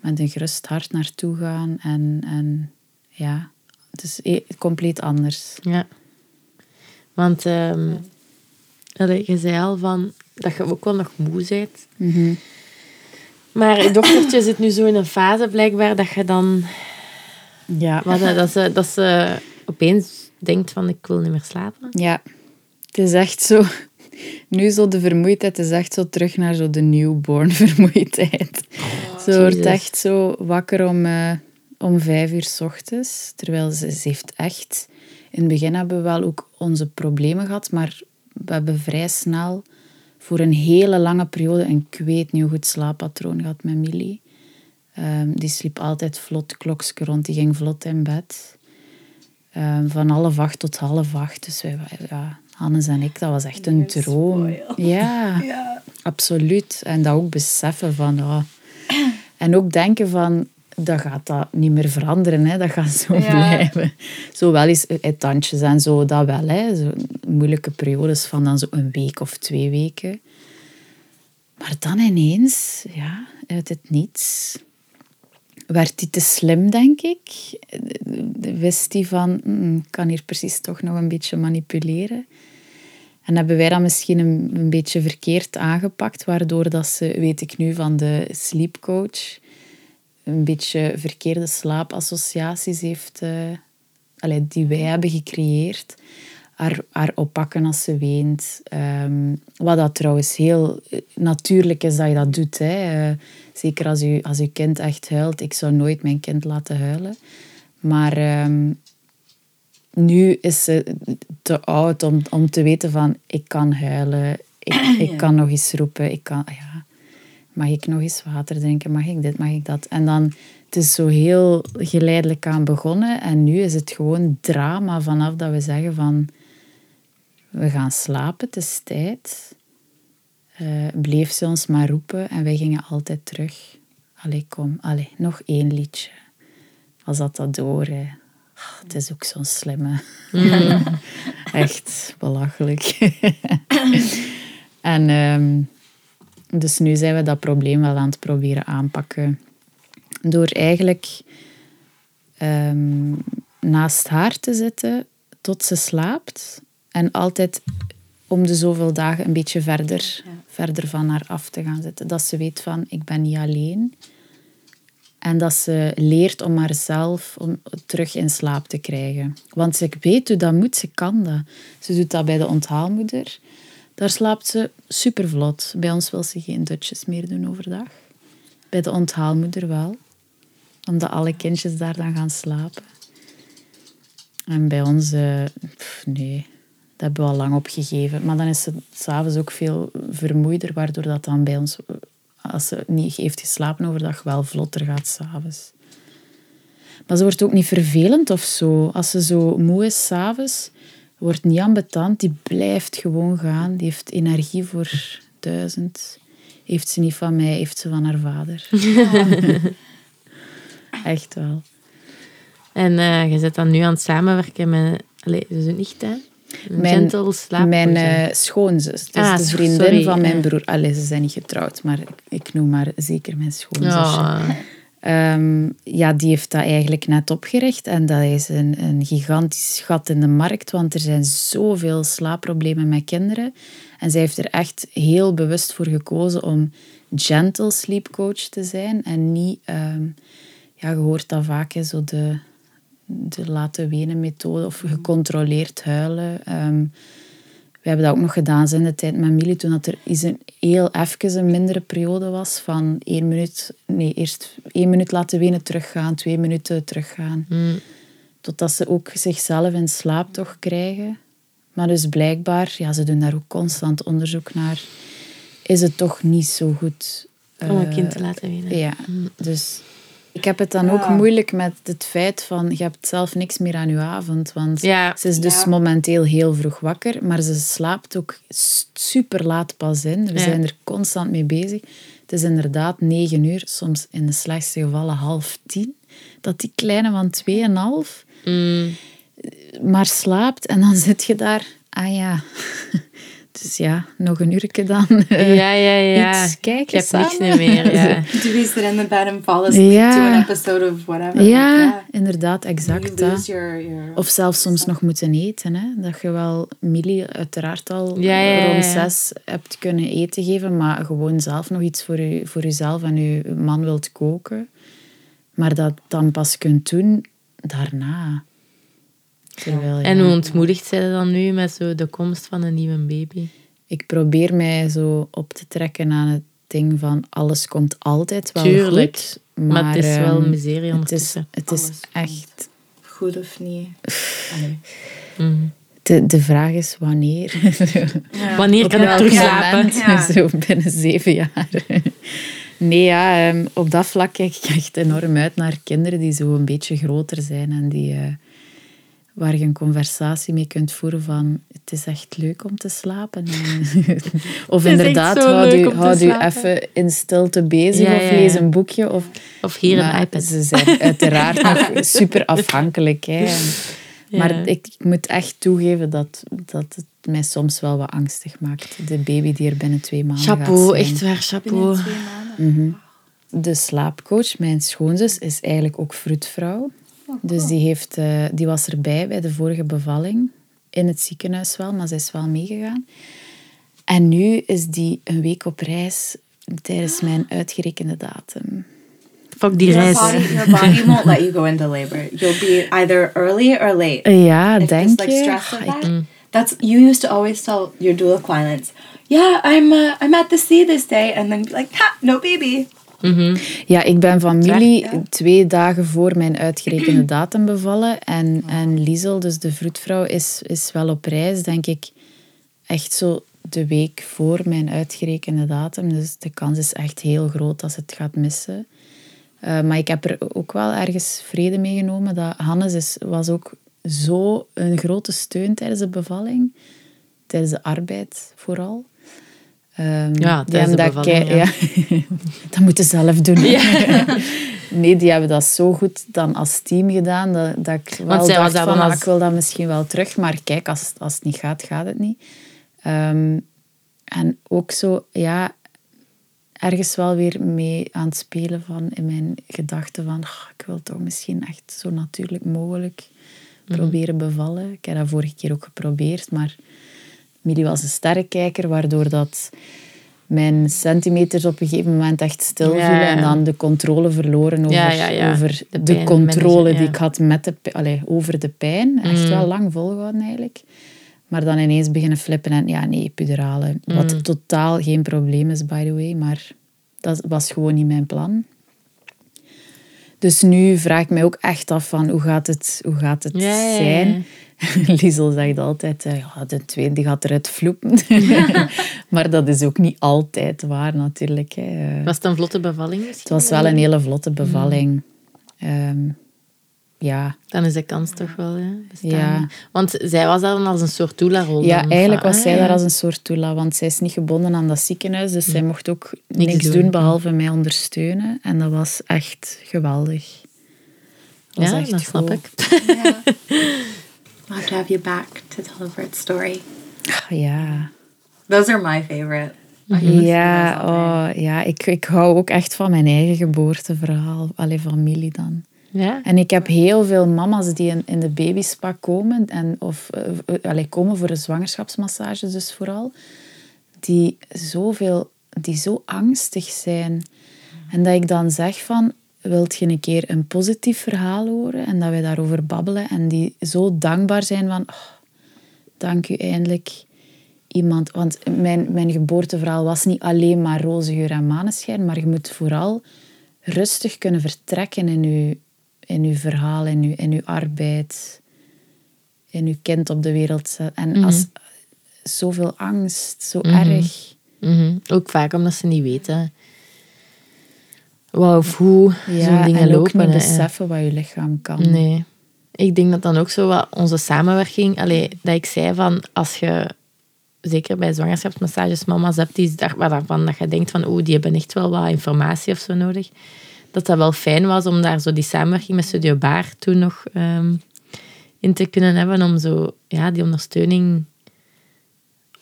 met een gerust hart naartoe gaan. En, en ja, het is e- compleet anders. Ja. Want ehm, je zei al van, dat je ook wel nog moe bent. Maar je dochtertje zit nu zo in een fase blijkbaar dat je dan... Ja. Wat, eh, dat, ze, dat ze opeens denkt van, ik wil niet meer slapen. Ja, het is echt zo. Nu zo de vermoeidheid is echt zo terug naar zo de newborn *laughs* vermoeidheid. ze wordt echt zo wakker om, eh, om vijf uur s ochtends. Terwijl ze, ze heeft echt... In het begin hebben we wel ook onze problemen gehad, maar we hebben vrij snel voor een hele lange periode een kweet nieuw goed slaappatroon gehad met Millie. Ehm, die sliep altijd vlot klokske rond, die ging vlot in bed. Ehm, van half acht tot half acht. Dus wij, ja, Hannes en ik, dat was echt een droom. *laughs* Ja, absoluut. En dat ook beseffen van... *clears throat* En ook denken van, dat gaat dat niet meer veranderen. Hè. Dat gaat zo blijven. Zowel eens uit tandjes en zo, dat wel. Hè. Zo moeilijke periodes van dan zo een week of twee weken. Maar dan ineens, ja, uit het niets werd hij te slim, denk ik. Wist hij van, "Mm, ik kan hier precies toch nog een beetje manipuleren. En hebben wij dat misschien een, beetje verkeerd aangepakt, waardoor dat ze, weet ik nu van de sleepcoach, een beetje verkeerde slaapassociaties heeft, allee, die wij hebben gecreëerd. Haar, haar oppakken als ze weent. Ehm, wat dat trouwens heel eh, natuurlijk is dat je dat doet. Hè. Eh, zeker als je, als je kind echt huilt. Ik zou nooit mijn kind laten huilen. Maar ehm, nu is ze te oud om, om te weten van ik kan huilen. Ik, *clears throat* ik kan nog eens roepen. Ik kan, ja, mag ik nog eens water drinken? Mag ik dit? Mag ik dat? En dan het is zo heel geleidelijk aan begonnen. En nu is het gewoon drama vanaf dat we zeggen van... We gaan slapen, het is tijd. Uh, bleef ze ons maar roepen en wij gingen altijd terug. Allee, kom, allee, nog één liedje. Was dat dat door, hè. Oh, het is ook zo'n slimme. Mm. *laughs* Echt belachelijk. *laughs* en um, dus nu zijn we dat probleem wel aan het proberen aanpakken door eigenlijk um, naast haar te zitten tot ze slaapt. En altijd om de zoveel dagen een beetje verder, verder van haar af te gaan zitten. Dat ze weet van, ik ben niet alleen. En dat ze leert om haarzelf om terug in slaap te krijgen. Want ze weet hoe dat moet, ze kan dat. Ze doet dat bij de onthaalmoeder. Daar slaapt ze super vlot. Bij ons wil ze geen dutjes meer doen overdag. Bij de onthaalmoeder wel omdat alle kindjes daar dan gaan slapen. En bij ons, uh, nee, dat hebben we al lang opgegeven. Maar dan is ze s'avonds ook veel vermoeider, waardoor dat dan bij ons, als ze niet heeft geslapen overdag, wel vlotter gaat s'avonds. Maar ze wordt ook niet vervelend of zo. Als ze zo moe is s'avonds, wordt niet ambetant. Die blijft gewoon gaan. Die heeft energie voor duizend. Heeft ze niet van mij, heeft ze van haar vader. *laughs* Echt wel. En uh, je zit dan nu aan het samenwerken met... Allee, is het niet, hè? Mijn, Mijn uh, schoonzus. Dus ah, de vriendin van mijn broer. Allee, ze zijn niet getrouwd, maar ik noem maar zeker mijn schoonzus. Oh. Um, ja, die heeft dat eigenlijk net opgericht. En dat is een, een gigantisch gat in de markt, want er zijn zoveel slaapproblemen met kinderen. En zij heeft er echt heel bewust voor gekozen om gentle sleep coach te zijn en niet... Um, ja, je hoort dat vaak, hè, zo de, de laten wenen methode of gecontroleerd huilen. Um, we hebben dat ook nog gedaan in de tijd met Millie, toen dat er is een heel even een mindere periode was van één minuut, nee, eerst één minuut laten wenen, teruggaan, twee minuten teruggaan. Mm. Totdat ze ook zichzelf in slaap toch krijgen. Maar dus blijkbaar, ja, ze doen daar ook constant onderzoek naar, is het toch niet zo goed. Om een kind te laten wenen. Ja, mm. dus ik heb het dan ook moeilijk met het feit van je hebt zelf niks meer aan je avond. Want ze is dus momenteel heel vroeg wakker, maar ze slaapt ook super laat pas in. We zijn er constant mee bezig. Het is inderdaad negen uur, soms in de slechtste gevallen half tien. Dat die kleine van tweeënhalf mm. maar slaapt en dan zit je daar. Ah ja, dus ja, nog een uurtje dan. Uh, *laughs* ja, ja, ja. Iets kijken Ik heb niks meer. Ja. Do we sit in the bed and fall asleep ja. to an episode of whatever? Ja, inderdaad, exact. Your, your of zelfs soms nog moeten eten. Hè? Dat je wel Millie uiteraard al rond zes hebt kunnen eten geven, maar gewoon zelf nog iets voor, je, voor jezelf en je man wilt koken. Maar dat dan pas kunt doen daarna en hoe ontmoedigt zij dan nu met zo de komst van een nieuwe baby? Ik probeer mij zo op te trekken aan het ding van alles komt altijd wel Tuurlijk, goed. Maar, maar het is wel ehm, miserie ondertussen. Het is, het is echt... Goed of niet? Mm. De, de vraag is wanneer. *laughs* Wanneer kan ik terug slapen? Zo binnen zeven jaar. *laughs* Nee, ja, ehm, op dat vlak kijk ik echt enorm uit naar kinderen die zo een beetje groter zijn en die... Waar je een conversatie mee kunt voeren van het is echt leuk om te slapen. *laughs* of inderdaad, houd u, houd u even in stilte bezig of lees een boekje. Of, of hier een iPad. Ze zijn uiteraard *laughs* nog super afhankelijk. Hè. Maar ik, ik, moet echt toegeven dat, dat het mij soms wel wat angstig maakt. De baby die er binnen twee maanden chapeau, gaat zijn. echt waar, chapeau. Binnen twee maanden? Mhm. De slaapcoach, mijn schoonzus, is eigenlijk ook vroedvrouw. Dus die, heeft, uh, die was erbij bij de vorige bevalling. In het ziekenhuis wel, maar zij is wel meegegaan. En nu is die een week op reis tijdens mijn uitgerekende datum. Fuck die your reis. body, your body *laughs* won't let you go into labor. You'll be either early or late. Ja, If denk like je? Ah, that. That's you used to always tell your doula clients, yeah, I'm uh, I'm at the sea this day, and then be like, ha, no baby. Ja, ik ben van Millie Ja. twee dagen voor mijn uitgerekende *clears throat* datum bevallen. En, en Liesel, dus de vroedvrouw, is, is wel op reis, denk ik, echt zo de week voor mijn uitgerekende datum. Dus de kans is echt heel groot dat ze het gaat missen. Eh, maar ik heb er ook wel ergens vrede mee genomen. Dat Hannes is, was ook zo een grote steun tijdens de bevalling. Tijdens de arbeid vooral. Ehm, Ja, die hebben dat bevalling, ja. *laughs* dat moeten ze zelf doen. *laughs* nee, die hebben dat zo goed dan als team gedaan. Dat, dat ik wel dacht daar van, ah, als- ik wil dat misschien wel terug. Maar kijk, als, als het niet gaat, gaat het niet. Ehm, en ook zo, ja, ergens wel weer mee aan het spelen van in mijn gedachten van "Ah, ik wil toch misschien echt zo natuurlijk mogelijk Mhm. proberen bevallen. Ik heb dat vorige keer ook geprobeerd, maar Millie was een sterrenkijker, waardoor dat mijn centimeters op een gegeven moment echt stil vielen ja. en dan de controle verloren over, Ja, over De controle die ik had met de, allee, over de pijn. Echt Mm. wel lang volgehouden eigenlijk. Maar dan ineens beginnen flippen en ja, nee, epidurale. Mm. Wat totaal geen probleem is, by the way, maar dat was gewoon niet mijn plan. Dus nu vraag ik mij ook echt af van hoe gaat het, hoe gaat het zijn? *laughs* Liesel zegt altijd, eh, ja, de tweede gaat eruit vloepen. *laughs* maar dat is ook niet altijd waar natuurlijk. Hè. Was het een vlotte bevalling Het was wel een hele vlotte bevalling. Ehm, ja. Dan is de kans toch wel, ja. bestaan. Ja. Want zij was dan als een soort doula-rol. ja, eigenlijk was Ah, zij ja. daar als een soort toela, want zij is niet gebonden aan dat ziekenhuis, dus zij mocht ook Niks niks, doen. doen, behalve mij ondersteunen. En dat was echt geweldig. Dat was Ja, echt dat snap ik. Yeah. *laughs* I'll have to have you back to tell a birth story. Ja, Those are my favorite. ja, oh, ja ik, ik hou ook echt van mijn eigen geboorteverhaal. Alleen familie dan. Ja? En ik heb heel veel mama's die in, in de babyspa komen, en, of allee, komen voor de zwangerschapsmassages dus vooral, die, zoveel, die zo angstig zijn. En dat ik dan zeg van, wilt je een keer een positief verhaal horen? En dat wij daarover babbelen en die zo dankbaar zijn van, oh, dank u eindelijk iemand. Want mijn, mijn geboorteverhaal was niet alleen maar roze geur en maneschijn, maar je moet vooral rustig kunnen vertrekken in je, in uw verhaal, in uw, in uw arbeid, in uw kind op de wereld. En als zoveel angst, zo erg. Mhm. Ook vaak omdat ze niet weten wat of hoe zo'n Ja, dingen en ook lopen. niet hè. beseffen wat je lichaam kan. Nee. Ik denk dat dan ook zo wat onze samenwerking... Allee, dat ik zei van, als je zeker bij zwangerschapsmassages mama's hebt die, daar- waarvan dat je denkt van, oeh, die hebben echt wel wat informatie of zo nodig. Dat dat wel fijn was om daar zo die samenwerking met Studio Baar toen nog ehm, in te kunnen hebben. Om zo, ja, die ondersteuning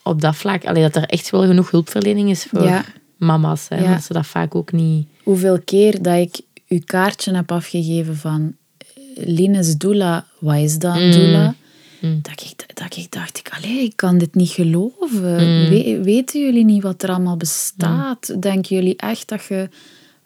op dat vlak... Allee, dat er echt wel genoeg hulpverlening is voor Ja. Mama's. Hè, Ja. Dat ze dat vaak ook niet... Hoeveel keer dat ik uw kaartje heb afgegeven van eh, Lines doula, wat is dat, Mm. doula? Dat, ik, dat ik dacht, ik, allee, ik kan dit niet geloven. Mm. We- weten jullie niet wat er allemaal bestaat? Denken jullie echt dat je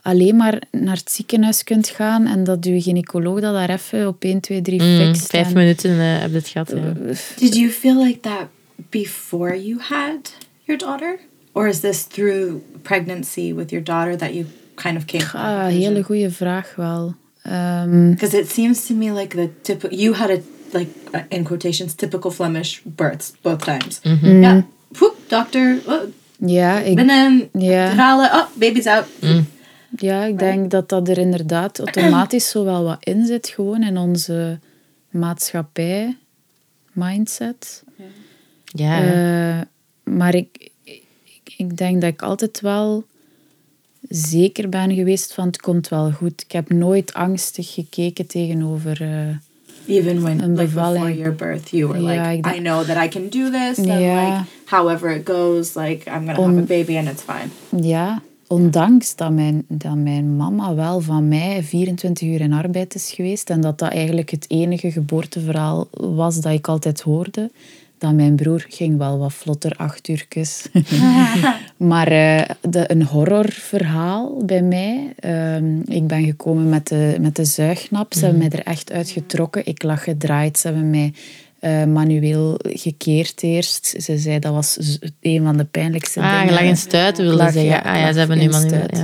alleen maar naar het ziekenhuis kunt gaan en dat uw gynaecoloog dat daar even op 1, 2, 3 Mm, fixt? vijf en- minuten eh, heb je het gehad, ja. Did you feel like that before you had your daughter? Or is this through pregnancy with your daughter that you kind of came Ah, hele goede vraag wel. Ehm, Because it seems to me like the typical, you had a, like, uh, in quotations, typical Flemish births both times. Yeah. Whoop, doctor, oh, ja, ik, binnen, Ja. halen, oh, baby's out. Ja, ik denk dat dat er inderdaad automatisch zo wel wat in zit, gewoon in onze maatschappij, mindset. Ja, Eh, maar ik, ik, denk dat ik altijd wel zeker ben geweest van het komt wel goed. Ik heb nooit angstig gekeken tegenover... eh, Even when, Een like, before bevalling. your birth, you were Ja, like, I know that I can do this. And Ja. like, however it goes, like, I'm going to have a baby and it's fine. Ja, ondanks dat mijn, dat mijn mama wel van mij 24 uur in arbeid is geweest en dat dat eigenlijk het enige geboorteverhaal was dat ik altijd hoorde, Dan mijn broer ging wel wat vlotter, acht uurtjes. *laughs* maar eh, de, een horrorverhaal bij mij. Ehm, ik ben gekomen met de, met de zuignap. Ze hebben mij er echt uitgetrokken. Ik lag gedraaid. Ze hebben mij eh, manueel gekeerd eerst. Ze zei dat was een van de pijnlijkste Ah, dingen. je lag in stuiten, wilde zeggen. ja, ah ja, ze hebben nu manueel. stuit.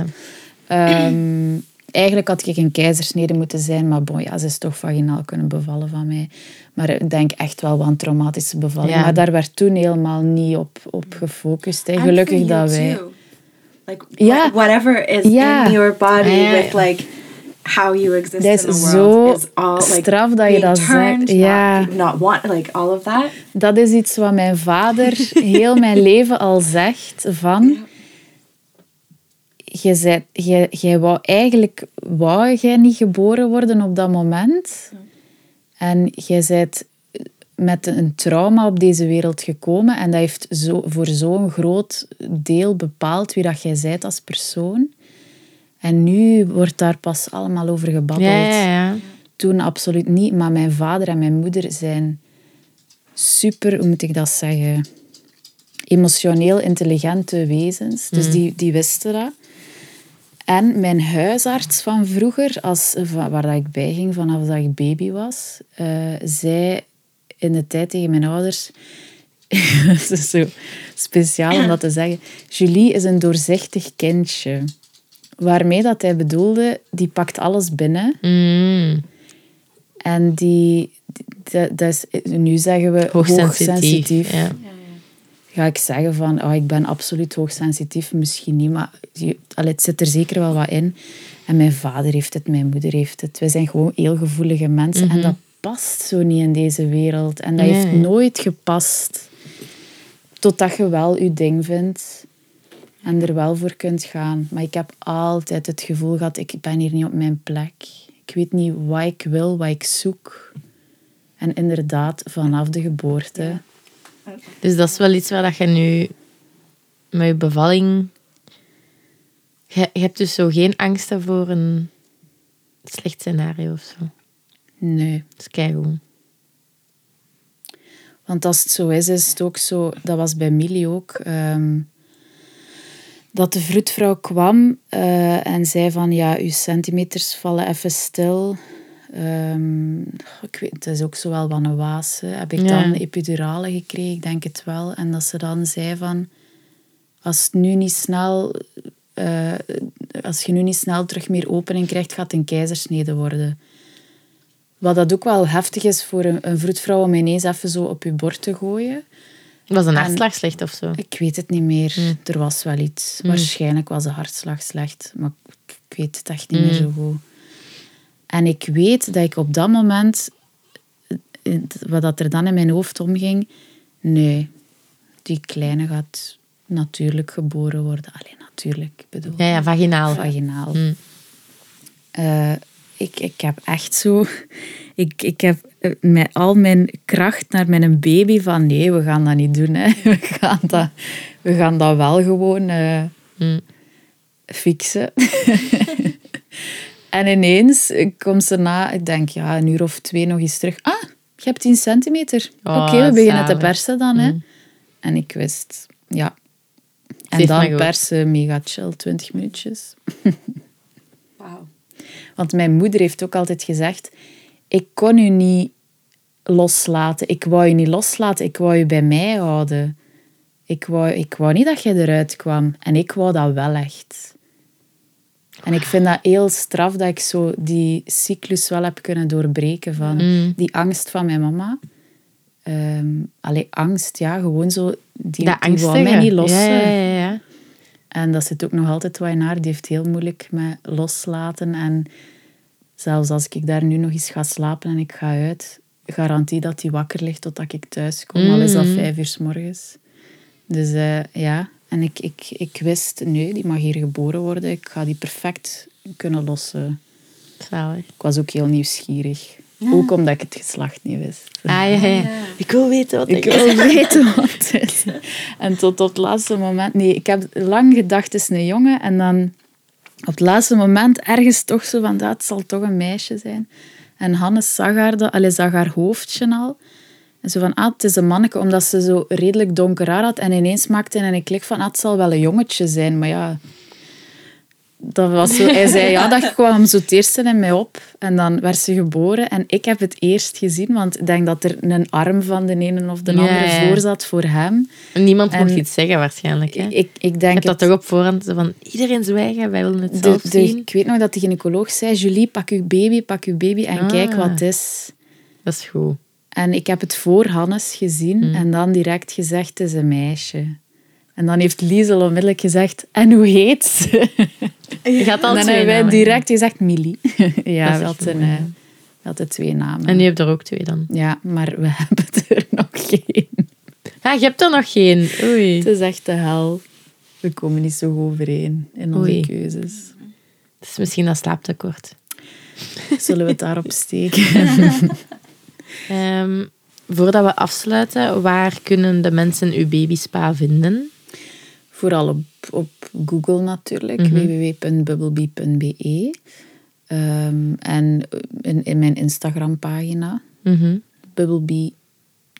Ja. Ehm, eigenlijk had ik een keizersnede moeten zijn, maar bon, ja, ze is toch vaginaal kunnen bevallen van mij. Maar ik denk echt wel wat een traumatische bevalling. Ja. Maar daar werd toen helemaal niet op, op gefocust. hè. And Gelukkig dat wij... too. Like wha- whatever is in your body with like how you exist Dat is in the zo world is all like straf dat je dat zegt. Ja. not, not want like all of that. Dat is iets wat mijn vader *laughs* heel mijn leven al zegt. Van, jij, wou eigenlijk wou jij niet geboren worden op dat moment. En jij bent met een trauma op deze wereld gekomen. En dat heeft zo, voor zo'n groot deel bepaald wie dat jij bent als persoon. En nu wordt daar pas allemaal over gebabbeld. Ja, ja, ja. Toen absoluut niet. Maar mijn vader en mijn moeder zijn super, hoe moet ik dat zeggen, emotioneel intelligente wezens. Dus die, die wisten dat. En mijn huisarts van vroeger, als, waar dat ik bij ging vanaf dat ik baby was, eh, zei in de tijd tegen mijn ouders... *laughs* Het is zo speciaal om dat te zeggen. Julie is een doorzichtig kindje. Waarmee dat hij bedoelde, die pakt alles binnen. Mm. En die, dat, dat is, nu zeggen we Hoogsensitief. hoogsensitief. Ja. Ga ik zeggen van, oh, ik ben absoluut hoogsensitief, misschien niet, maar allee, het zit er zeker wel wat in. En mijn vader heeft het, mijn moeder heeft het. We zijn gewoon heel gevoelige mensen en dat past zo niet in deze wereld. En dat Nee, heeft nooit gepast. Totdat je wel je ding vindt en er wel voor kunt gaan. Maar ik heb altijd het gevoel gehad, ik ben hier niet op mijn plek. Ik weet niet wat ik wil, wat ik zoek. En inderdaad, vanaf de geboorte... Dus dat is wel iets waar dat je nu met je bevalling... Je, je hebt dus zo geen angsten voor een slecht scenario of zo. Nee. Dat is keigoed. Want als het zo is, is het ook zo... Dat was bij Millie ook. ehm, dat de vroedvrouw kwam eh, en zei van... Ja, uw centimeters vallen even stil. Ehm, ik weet, het is ook zo wel wat een waas. hè. Heb ik Ja. dan epidurale gekregen? Ik denk het wel. En dat ze dan zei van... Als het nu niet snel... eh, als je nu niet snel terug meer opening krijgt, gaat het een keizersnede worden. Wat dat ook wel heftig is voor een, een vroedvrouw om ineens even zo op je bord te gooien. Was een En- hartslag slecht of zo? Ik weet het niet meer. Hmm. Er was wel iets. Waarschijnlijk was de hartslag slecht, maar ik- ik weet het echt niet meer Hmm. zo goed. En ik weet dat ik op dat moment, wat dat er dan in mijn hoofd omging, nee, die kleine gaat natuurlijk geboren worden. Alleen natuurlijk, ik bedoel, Ja, ja, vaginaal. vaginaal. Mm. Eh, ik, ik heb echt zo... Ik, ik heb eh, met al mijn kracht naar mijn baby van... Nee, we gaan dat niet doen. Hè. *laughs* We, gaan dat, we gaan dat wel gewoon Mm. fixen. *laughs* en ineens komt ze na, ik denk ja, een uur of twee nog eens terug. Ah, je hebt 10 centimeter. Oh, Oké, we beginnen te persen dan. Hè. En ik wist, ja. En dan persen, mega chill, 20 minuutjes. *laughs* Wow. Want mijn moeder heeft ook altijd gezegd: Ik kon u niet loslaten. Ik wou je niet loslaten. Ik wou je bij mij houden. Ik wou, ik wou niet dat jij eruit kwam. En ik wou dat wel echt. En ik vind dat heel straf dat ik zo die cyclus wel heb kunnen doorbreken van die angst van mijn mama. Ehm allee, angst, ja, gewoon zo. Die, Dat die wou mij niet lossen. Ja, ja, ja. En dat zit ook nog altijd wat in haar. Die heeft heel moeilijk met loslaten. En zelfs als ik daar nu nog eens ga slapen en ik ga uit, garantie dat die wakker ligt totdat ik thuis kom. Al is dat vijf uur s morgens. Dus eh, ja, en ik, ik, ik wist, nee, die mag hier geboren worden. Ik ga die perfect kunnen lossen. Zalig. Ik was ook heel nieuwsgierig. Ook omdat ik het geslacht niet wist. Ah, ja, ja. Ik wil weten wat Ik ik... wil weten wat het is. En tot op het laatste moment... Nee, ik heb lang gedacht, het is een jongen. En dan op het laatste moment ergens toch zo van, dat zal toch een meisje zijn. En Hannes zag haar, dat, allee, zag haar hoofdje al. Zo van, ah, het is een manneke, omdat ze zo redelijk donker haar had. En ineens maakte hij een klik van, ah, het zal wel een jongetje zijn. Maar ja, dat was zo, hij zei, ja, dat kwam zo het eerste in mij op. En dan werd ze geboren. En ik heb het eerst gezien, want ik denk dat er een arm van de ene of de Ja, andere ja. voor zat voor hem. Niemand mocht iets zeggen waarschijnlijk. Hè? Ik, ik denk hebt dat toch op voorhand van iedereen zwijgen, wij willen het de, zelf de- zien. ik weet nog dat de gynaecoloog zei, Julie, pak uw baby, pak uw baby en Ah. kijk wat het is. Dat is goed. En ik heb het voor Hannes gezien Mm. en dan direct gezegd, het is een meisje. En dan heeft Liesel onmiddellijk gezegd, en hoe heet ze? Je gaat al *laughs* en dan hebben wij direct gezegd, Millie. *laughs* ja, Dat mooi, eh, hadden twee namen. En je er ook twee dan. Ja, maar we *laughs* hebben er nog geen. Ja, je hebt er nog geen. Oei. Het is echt de hel. We komen niet zo goed overeen in onze Oei. keuzes. Het is misschien dat slaaptekort. Zullen we het daarop steken? Ehm, voordat we afsluiten, waar kunnen de mensen uw babyspa vinden? Vooral op, op Google natuurlijk, www.bubblebee.be. Ehm, en in, in mijn Instagram-pagina, Mhm. bubblebee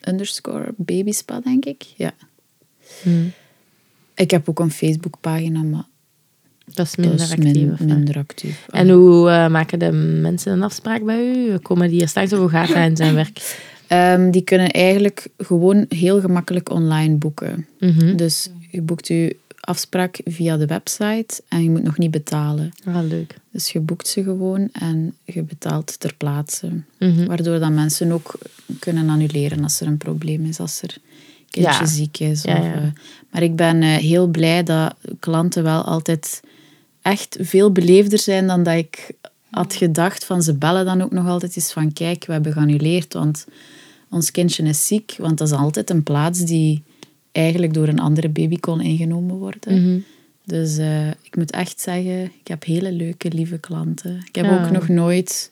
underscore babyspa, denk ik. Ja. Mhm. Ik heb ook een Facebook-pagina, maar Dat is dat minder is actief. min- wat? minder actief. En hoe eh, maken de mensen een afspraak bij u? Komen die hier straks of hoe gaat dat in zijn werk? Ehm, die kunnen eigenlijk gewoon heel gemakkelijk online boeken. Mhm. Dus je boekt je afspraak via de website en je moet nog niet betalen. Ah, leuk. Dus je boekt ze gewoon en je betaalt ter plaatse. Mhm. Waardoor dat mensen ook kunnen annuleren als er een probleem is, als er een kindje Ja. ziek is. Of, ja. eh, maar ik ben eh, heel blij dat klanten wel altijd echt veel beleefder zijn dan dat ik had gedacht. Van ze bellen dan ook nog altijd eens van kijk, we hebben geannuleerd, want ons kindje is ziek. Want dat is altijd een plaats die eigenlijk door een andere baby kon ingenomen worden. Mhm. Dus eh, ik moet echt zeggen, ik heb hele leuke, lieve klanten. Ik heb Ja. ook nog nooit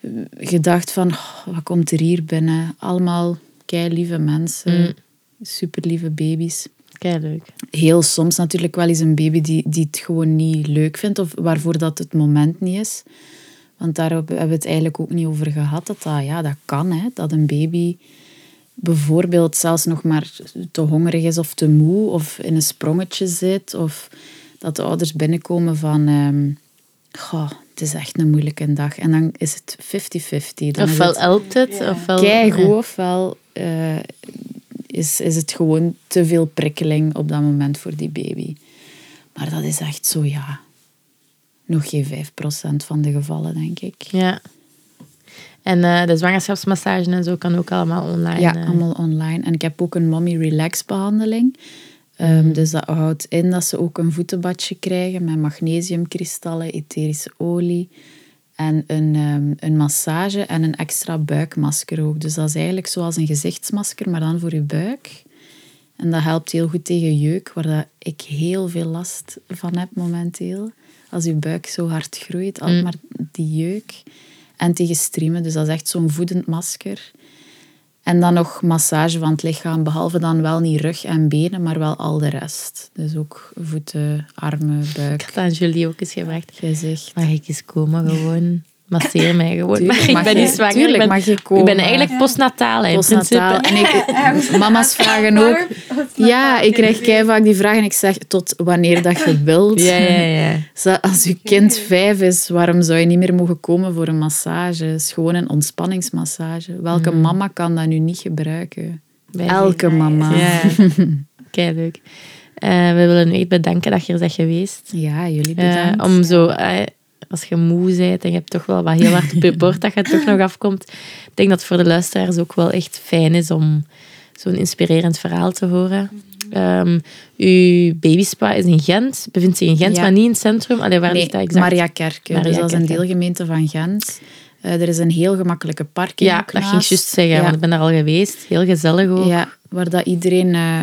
eh, gedacht van, oh, wat komt er hier binnen? Allemaal kei lieve mensen, Mm. super lieve baby's. Kei leuk. Heel soms natuurlijk wel eens een baby die, die het gewoon niet leuk vindt of waarvoor dat het moment niet is. Want daar hebben we het eigenlijk ook niet over gehad. Dat, dat, ja, dat kan, hè, dat een baby bijvoorbeeld zelfs nog maar te hongerig is of te moe of in een sprongetje zit. Of dat de ouders binnenkomen van... ehm, goh, het is echt een moeilijke dag. En dan is het 50-50. Dan is Ofwel het helpt het, ofwel... keigoed, Ja. ofwel eh, is, is het gewoon te veel prikkeling op dat moment voor die baby. Maar dat is echt zo, ja... Nog geen 5% van de gevallen, denk ik. Ja. En eh, de zwangerschapsmassage en zo kan ook allemaal online. Ja, eh. allemaal online. En ik heb ook een mommy relax behandeling. Mhm. Ehm, Dus dat houdt in dat ze ook een voetenbadje krijgen met magnesiumkristallen, etherische olie en een, ehm, een massage en een extra buikmasker ook. Dus dat is eigenlijk zoals een gezichtsmasker, maar dan voor je buik. En dat helpt heel goed tegen jeuk, waar dat ik heel veel last van heb momenteel. Als je buik zo hard groeit, altijd maar die jeuk. En tegen streamen, dus dat is echt zo'n voedend masker. En dan nog massage van het lichaam, behalve dan wel niet rug en benen, maar wel al de rest. Dus ook voeten, armen, Ik buik, had aan Julie ook eens gevraagd. gezicht. Mag ik eens komen gewoon? Masseer mij gewoon. Tuurlijk Maar ik ben je- niet zwanger. tuurlijk ik ben, mag je Ik komen. ben eigenlijk postnataal, hè, in Postnataal. principe. En ik, *laughs* mama's vragen ook... Ja, ik krijg kei vaak die vraag en ik zeg tot wanneer dat je wilt. Ja, ja, ja. *laughs* Zo, Als je kind vijf is, waarom zou je niet meer mogen komen voor een massage? Het is gewoon een ontspanningsmassage. Welke mama kan dat nu niet gebruiken? Elke mama. Ja, *laughs* kei leuk. Eh, we willen u echt bedanken dat je er bent geweest. Ja, jullie Eh, bedankt. om zo, eh, als je moe bent en je hebt toch wel wat heel hard op je bord dat je toch nog afkomt. Ik denk dat het voor de luisteraars ook wel echt fijn is om zo'n inspirerend verhaal te horen. Ehm, uw babyspa is in Gent, bevindt zich in Gent, Ja. maar niet in het centrum. Allee, waar Nee, ligt dat exact? Maria Kerke. Maria dus dat is een deelgemeente van Gent. Eh, er is een heel gemakkelijke parking Ja, dat ging ik juist zeggen, Ja. want ik ben daar al geweest. Heel gezellig ook. Ja, waar dat iedereen, eh,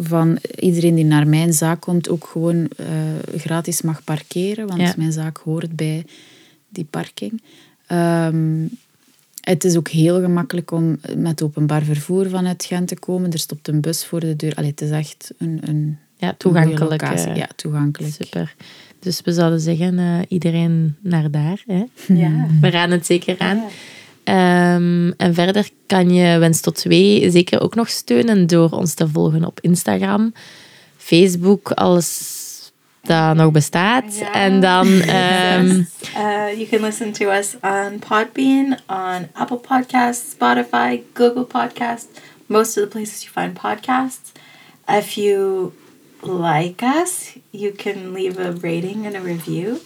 van, iedereen die naar mijn zaak komt ook gewoon eh, gratis mag parkeren. Want Ja. mijn zaak hoort bij die parking. Ehm, het is ook heel gemakkelijk om met openbaar vervoer vanuit Gent te komen. Er stopt een bus voor de deur. Allee, het is echt een, een Ja, toegankelijk. eh, Ja, toegankelijk. Super. Dus we zouden zeggen, eh, iedereen naar daar. Hè? Ja. *laughs* We raden het zeker aan. Ehm, en verder kan je Wens tot Twee zeker ook nog steunen door ons te volgen op Instagram, Facebook, alles dat nog bestaat. En dan... *laughs* ehm, Yes. Uh, you can listen to us on Podbean, on Apple Podcasts, Spotify, Google Podcasts, most of the places you find podcasts. If you like us, you can leave a rating and a review.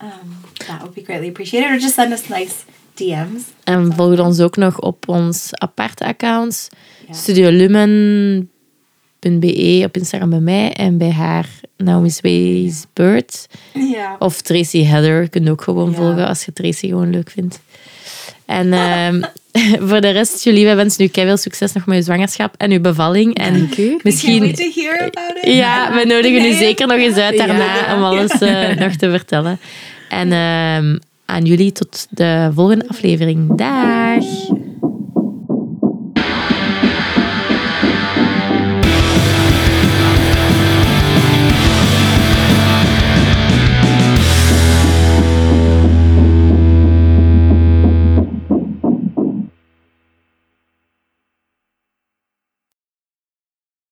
Um, that would be greatly appreciated. Or just send us nice DM's. En volg ons ook nog op ons aparte accounts. Ja. Studiolumen.be op Instagram bij mij en bij haar Naomi's Ways Bird. Yeah. Of Tracy Heather kun je ook gewoon Ja. volgen als je Tracy gewoon leuk vindt. En ehm, *laughs* voor de rest, Julie, wij wensen u veel succes nog met uw zwangerschap en uw bevalling. En misschien... wait to hear about it. Ja, we nodigen u zeker nog eens uit daarna Ja. om alles eh, *laughs* nog te vertellen. En ehm, aan jullie tot de volgende aflevering. Dag!